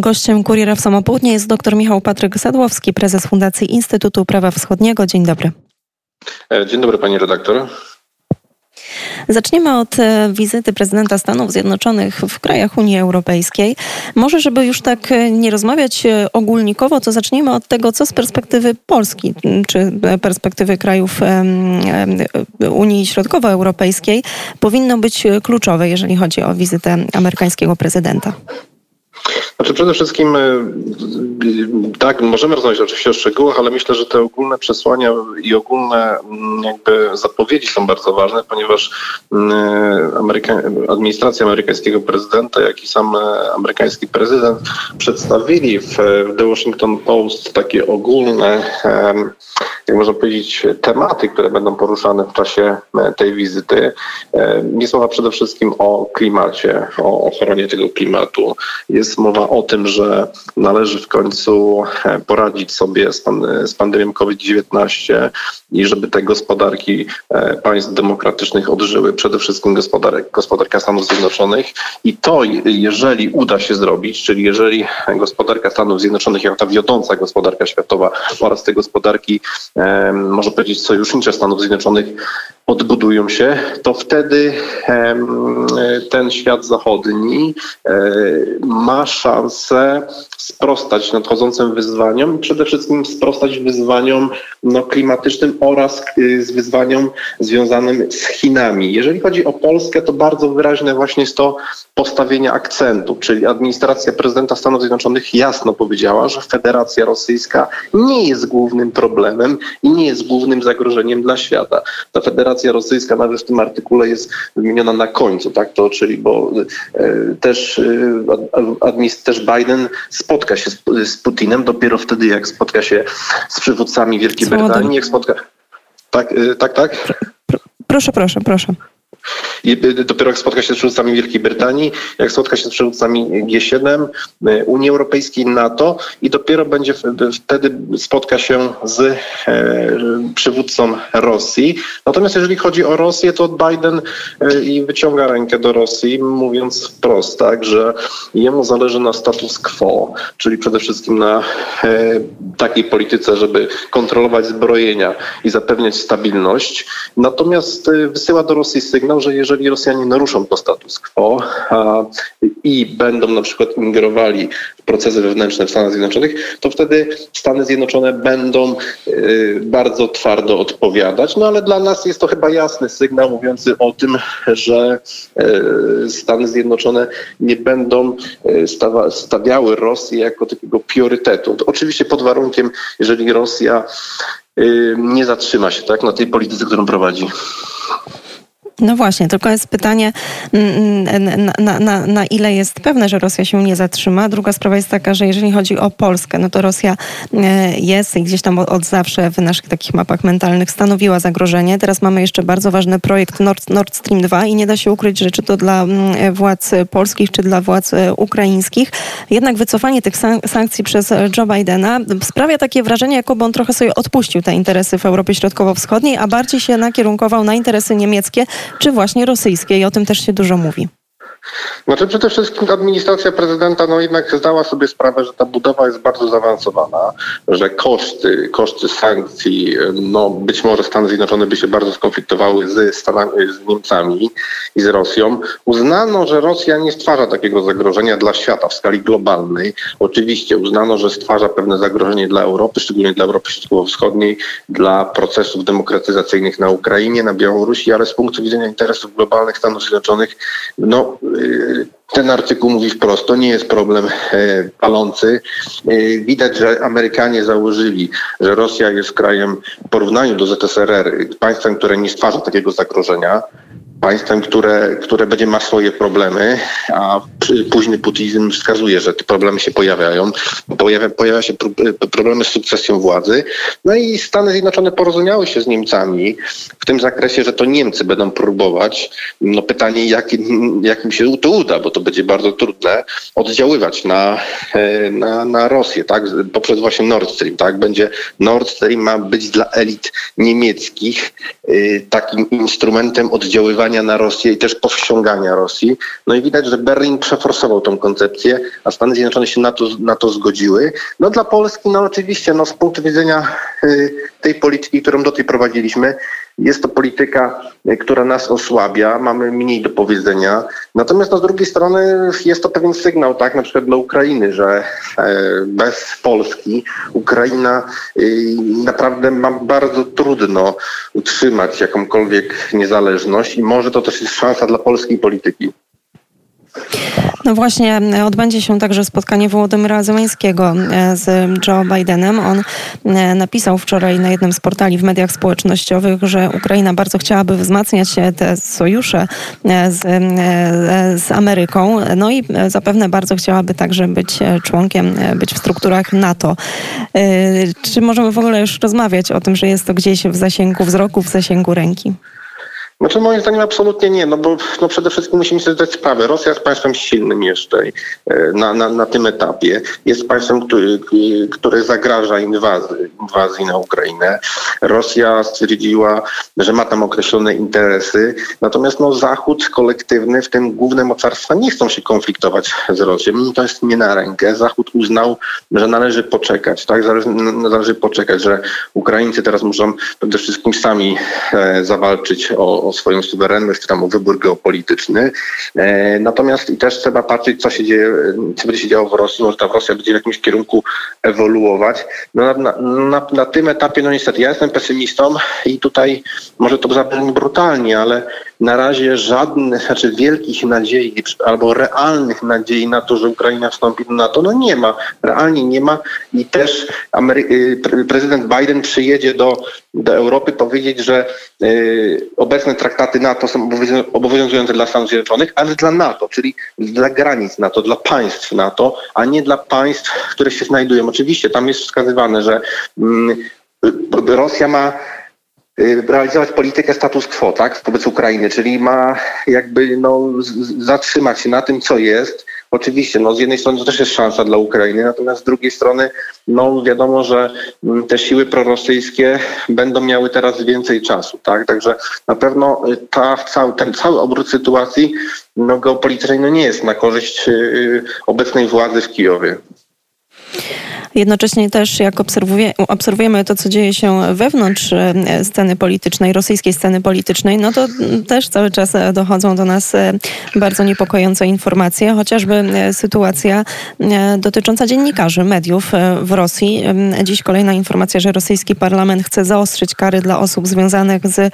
Gościem Kuriera w Samopołudnie jest dr Michał Patryk Sadłowski, prezes Fundacji Instytutu Prawa Wschodniego. Dzień dobry. E, dzień dobry pani redaktor. Zaczniemy od e, wizyty prezydenta Stanów Zjednoczonych w krajach Unii Europejskiej. Może, żeby już tak e, nie rozmawiać ogólnikowo, to zacznijmy od tego, co z perspektywy Polski, czy perspektywy krajów Unii Środkowoeuropejskiej powinno być kluczowe, jeżeli chodzi o wizytę amerykańskiego prezydenta. Znaczy przede wszystkim e, tak, możemy rozmawiać oczywiście o szczegółach, ale myślę, że te ogólne przesłania i ogólne mm, jakby zapowiedzi są bardzo ważne, ponieważ mm, e, Ameryka, administracja amerykańskiego prezydenta, jak i sam e, amerykański prezydent przedstawili w, The Washington Post takie ogólne, jak można powiedzieć, tematy, które będą poruszane w czasie tej wizyty. Jest mowa przede wszystkim o klimacie, o ochronie tego klimatu. Jest mowa o tym, że należy w końcu e, poradzić sobie z, pan, z pandemią COVID-19 i żeby te gospodarki e, państw demokratycznych odżyły, przede wszystkim gospodarka Stanów Zjednoczonych. I to, jeżeli uda się zrobić, czyli jeżeli gospodarka Stanów Zjednoczonych, jako ta wiodąca gospodarka światowa oraz te gospodarki, e, można powiedzieć, sojusznicze Stanów Zjednoczonych odbudują się, to wtedy ten świat zachodni ma szansę sprostać nadchodzącym wyzwaniom i przede wszystkim sprostać wyzwaniom no, klimatycznym oraz y, z wyzwaniom związanym z Chinami. Jeżeli chodzi o Polskę, to bardzo wyraźne właśnie jest to postawienie akcentu, czyli administracja prezydenta Stanów Zjednoczonych jasno powiedziała, że Federacja Rosyjska nie jest głównym problemem i nie jest głównym zagrożeniem dla świata. Ta Federacja Rosyjska nawet w tym artykule jest wymieniona na końcu, tak to, czyli bo e, też e, też Biden spotka się z, z Putinem dopiero wtedy, jak spotka się z przywódcami Wielkiej Brytanii, jak spotka... Tak, e, tak, tak? Proszę, proszę, proszę. I y, dopiero jak spotka się z przywódcami Wielkiej Brytanii, jak spotka się z przywódcami G7, y, Unii Europejskiej, NATO i dopiero będzie wtedy spotka się z e, przywódcą Rosji. Natomiast jeżeli chodzi o Rosję, to Biden e, i wyciąga rękę do Rosji, mówiąc wprost, tak, że jemu zależy na status quo, czyli przede wszystkim na e, takiej polityce, żeby kontrolować zbrojenia i zapewniać stabilność. Natomiast wysyła do Rosji sygnał, że jeżeli Rosjanie naruszą to status quo a, i będą na przykład ingerowali w procesy wewnętrzne w Stanach Zjednoczonych, to wtedy Stany Zjednoczone będą y, bardzo twardo odpowiadać. No ale dla nas jest to chyba jasny sygnał mówiący o tym, że y, Stany Zjednoczone nie będą y, stawa, stawiały Rosji jako takiego priorytetu. To oczywiście pod warunkiem, jeżeli Rosja y, nie zatrzyma się tak, na tej polityce, którą prowadzi. No właśnie, tylko jest pytanie, mm, mm, na, na, na, ile jest pewne, że Rosja się nie zatrzyma. Druga sprawa jest taka, że jeżeli chodzi o Polskę, no to Rosja e, jest i gdzieś tam od zawsze w naszych takich mapach mentalnych stanowiła zagrożenie. Teraz mamy jeszcze bardzo ważny projekt Nord, Nord Stream 2 i nie da się ukryć, że czy to dla mm, władz polskich, czy dla władz e, ukraińskich, jednak wycofanie tych sankcji przez Joe Bidena sprawia takie wrażenie, jakoby on trochę sobie odpuścił te interesy w Europie Środkowo-Wschodniej, a bardziej się nakierunkował na interesy niemieckie, czy właśnie rosyjskiej. I o tym też się dużo mówi. Znaczy przede wszystkim administracja prezydenta no jednak zdała sobie sprawę, że ta budowa jest bardzo zaawansowana, że koszty, koszty sankcji, no być może Stany Zjednoczone by się bardzo skonfliktowały z, Stanami, z Niemcami i z Rosją. Uznano, że Rosja nie stwarza takiego zagrożenia dla świata w skali globalnej. Oczywiście uznano, że stwarza pewne zagrożenie dla Europy, szczególnie dla Europy Środkowo-Wschodniej, dla procesów demokratyzacyjnych na Ukrainie, na Białorusi, ale z punktu widzenia interesów globalnych Stanów Zjednoczonych, no ten artykuł mówi wprost, to nie jest problem e, palący. E, widać, że Amerykanie założyli, że Rosja jest krajem w porównaniu do ZSRR, państwem, które nie stwarza takiego zagrożenia państwem, które, które będzie ma swoje problemy, a późny Putin wskazuje, że te problemy się pojawiają. Pojawia, pojawia się problemy z sukcesją władzy. No i Stany Zjednoczone porozumiały się z Niemcami w tym zakresie, że to Niemcy będą próbować, no pytanie jak, jak im się to uda, bo to będzie bardzo trudne, oddziaływać na, e, na, na Rosję, tak, poprzez właśnie Nord Stream, tak, będzie Nord Stream ma być dla elit niemieckich y, takim instrumentem oddziaływania naciskania na Rosję i też powściągania Rosji. No i widać, że Berlin przeforsował tą koncepcję, a Stany Zjednoczone się na to, na to zgodziły. No dla Polski, no oczywiście, no z punktu widzenia y, tej polityki, którą do tej prowadziliśmy, jest to polityka, y, która nas osłabia, mamy mniej do powiedzenia. Natomiast no, z drugiej strony jest to pewien sygnał, tak, na przykład dla Ukrainy, że e, bez Polski Ukraina y, naprawdę ma bardzo trudno utrzymać jakąkolwiek niezależność i może to też jest szansa dla polskiej polityki. No właśnie, odbędzie się także spotkanie Wołodymyra Zełańskiego e, z Joe Bidenem. On e, napisał wczoraj na jednym z portali w mediach społecznościowych, że Ukraina bardzo chciałaby wzmacniać te sojusze e, z, z Ameryką. No i zapewne bardzo chciałaby także być członkiem, być w strukturach NATO. Czy możemy w ogóle już rozmawiać o tym, że jest to gdzieś w zasięgu wzroku, w zasięgu ręki? Znaczy moim zdaniem absolutnie nie, no bo no przede wszystkim musimy sobie zdać sprawę. Rosja jest państwem silnym jeszcze e, na, na, na tym etapie. Jest państwem, który, które zagraża inwazji, inwazji na Ukrainę. Rosja stwierdziła, że ma tam określone interesy, natomiast no, Zachód kolektywny, w tym główne mocarstwa, nie chcą się konfliktować z Rosją. To jest nie na rękę. Zachód uznał, że należy poczekać, tak? Należy, należy poczekać, że Ukraińcy teraz muszą przede wszystkim sami e, zawalczyć o, o swoją suwerenność, czy tam o wybór geopolityczny. E, natomiast i też trzeba patrzeć, co się dzieje, co będzie się działo w Rosji. Może ta Rosja będzie w jakimś kierunku ewoluować. No na, na, na tym etapie, no niestety, ja jestem pesymistą i tutaj może to zabrzmi brutalnie, ale na razie żadnych, znaczy wielkich nadziei albo realnych nadziei na to, że Ukraina wstąpi do NATO, no nie ma. Realnie nie ma i też Amery y, prezydent Biden przyjedzie do, do Europy powiedzieć, że y, obecne traktaty NATO są obowiązujące dla Stanów Zjednoczonych, ale dla NATO, czyli dla granic NATO, dla państw NATO, a nie dla państw, które się znajdują. Oczywiście tam jest wskazywane, że mm, Rosja ma realizować politykę status quo, tak, wobec Ukrainy, czyli ma jakby no, zatrzymać się na tym, co jest. Oczywiście, no, z jednej strony to też jest szansa dla Ukrainy, natomiast z drugiej strony, no, wiadomo, że mm, te siły prorosyjskie będą miały teraz więcej czasu, tak, także na pewno ta, cały, ten cały obrót sytuacji no, geopolitycznej no, nie jest na korzyść yy, obecnej władzy w Kijowie. Jednocześnie też jak obserwuje, obserwujemy to, co dzieje się wewnątrz e, sceny politycznej, rosyjskiej sceny politycznej, no to też cały czas dochodzą do nas e, bardzo niepokojące informacje, chociażby e, sytuacja dotycząca dziennikarzy, mediów w Rosji. Dziś kolejna informacja, że rosyjski parlament chce zaostrzyć kary dla osób związanych z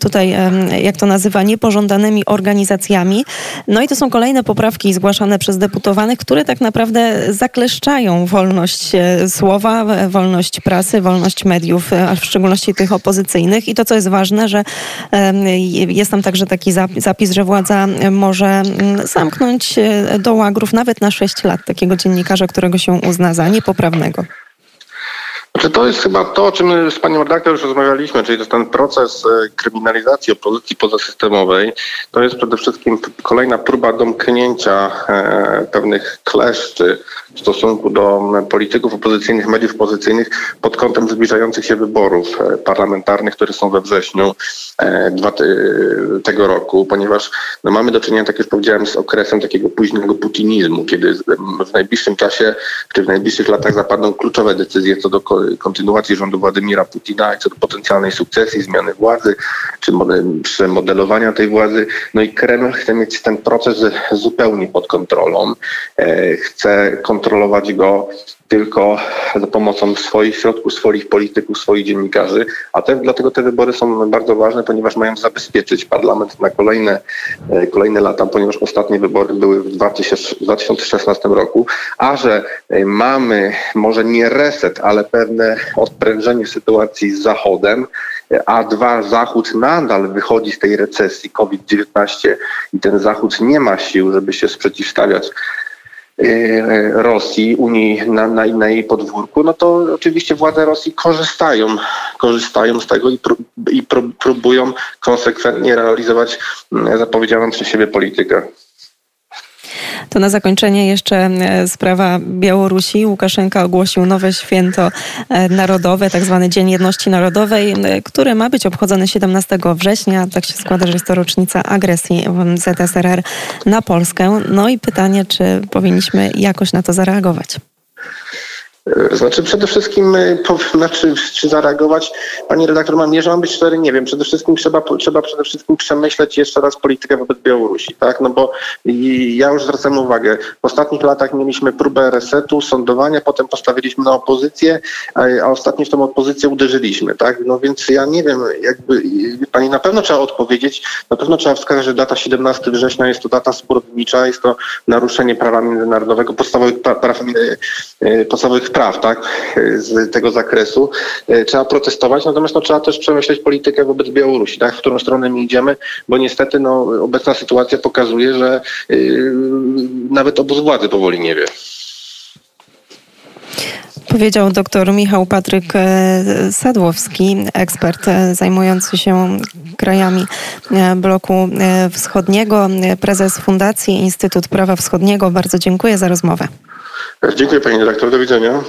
tutaj, jak to nazywa, niepożądanymi organizacjami. No i to są kolejne poprawki zgłaszane przez deputowanych, które tak naprawdę zakleszczają wolność słowa, wolność prasy, wolność mediów, a w szczególności tych opozycyjnych. I to, co jest ważne, że jest tam także taki zapis, że władza może mm, zamknąć e, do łagrów nawet na 6 lat takiego dziennikarza, którego się uzna za niepoprawnego. Znaczy to jest chyba to, o czym z panią redaktor już rozmawialiśmy, czyli to ten proces e, kryminalizacji opozycji pozasystemowej. To jest przede wszystkim kolejna próba domknięcia e, pewnych kleszczy w stosunku do polityków opozycyjnych, mediów opozycyjnych pod kątem zbliżających się wyborów e, parlamentarnych, które są we wrześniu tego roku, ponieważ no, mamy do czynienia, tak jak powiedziałem, z okresem takiego późnego putinizmu, kiedy w najbliższym czasie, czy w najbliższych latach zapadną kluczowe decyzje co do kontynuacji rządu Władimira Putina co do potencjalnej sukcesji, zmiany władzy, czy przemodelowania tej władzy. No i Kreml chce mieć ten proces zupełnie pod kontrolą. E, chce kontrolować go tylko za pomocą swoich środków, swoich polityków, swoich dziennikarzy, a te, dlatego te wybory są bardzo ważne, ponieważ mają zabezpieczyć parlament na kolejne, e, kolejne lata, ponieważ ostatnie wybory były w 2016 roku, a że e, mamy może nie reset, ale pewne odprężenie sytuacji z Zachodem, e, a dwa, Zachód nadal wychodzi z tej recesji COVID-19 i ten Zachód nie ma sił, żeby się sprzeciwstawiać Rosji, Unii na, na, na, jej podwórku, no to oczywiście władze Rosji korzystają, korzystają z tego i, pró i pró próbują konsekwentnie realizować mm, zapowiedzianą przez siebie politykę. To na zakończenie jeszcze sprawa Białorusi. Łukaszenka ogłosił nowe święto narodowe, tak zwany Dzień Jedności Narodowej, który ma być obchodzony 17 września. Tak się składa, że jest to rocznica agresji ZSRR na Polskę. No i pytanie, czy powinniśmy jakoś na to zareagować? Znaczy przede wszystkim, po, znaczy, czy zareagować, pani redaktor, mam nie, że mam być cztery, nie wiem, przede wszystkim trzeba, trzeba przede wszystkim przemyśleć jeszcze raz politykę wobec Białorusi, tak, no bo ja już zwracam uwagę, w ostatnich latach mieliśmy próbę resetu, sądowania, potem postawiliśmy na opozycję, a, ostatnio w tą opozycję uderzyliśmy, tak, no więc ja nie wiem, jakby, pani na pewno trzeba odpowiedzieć, na pewno trzeba wskazać, że data 17 września jest to data zbrodnicza, jest to naruszenie prawa międzynarodowego, podstawowych praw, y, podstawowych praw, tak, z tego zakresu. E, trzeba protestować, natomiast no, trzeba też przemyśleć politykę wobec Białorusi, tak, w którą stronę my idziemy, bo niestety no, obecna sytuacja pokazuje, że yy, nawet obóz władzy powoli nie wie. Powiedział dr Michał Patryk e, Sadłowski, ekspert zajmujący się krajami bloku wschodniego, prezes Fundacji Instytut Prawa Wschodniego. Bardzo dziękuję za rozmowę. Dziękuję pani dyrektor, do widzenia.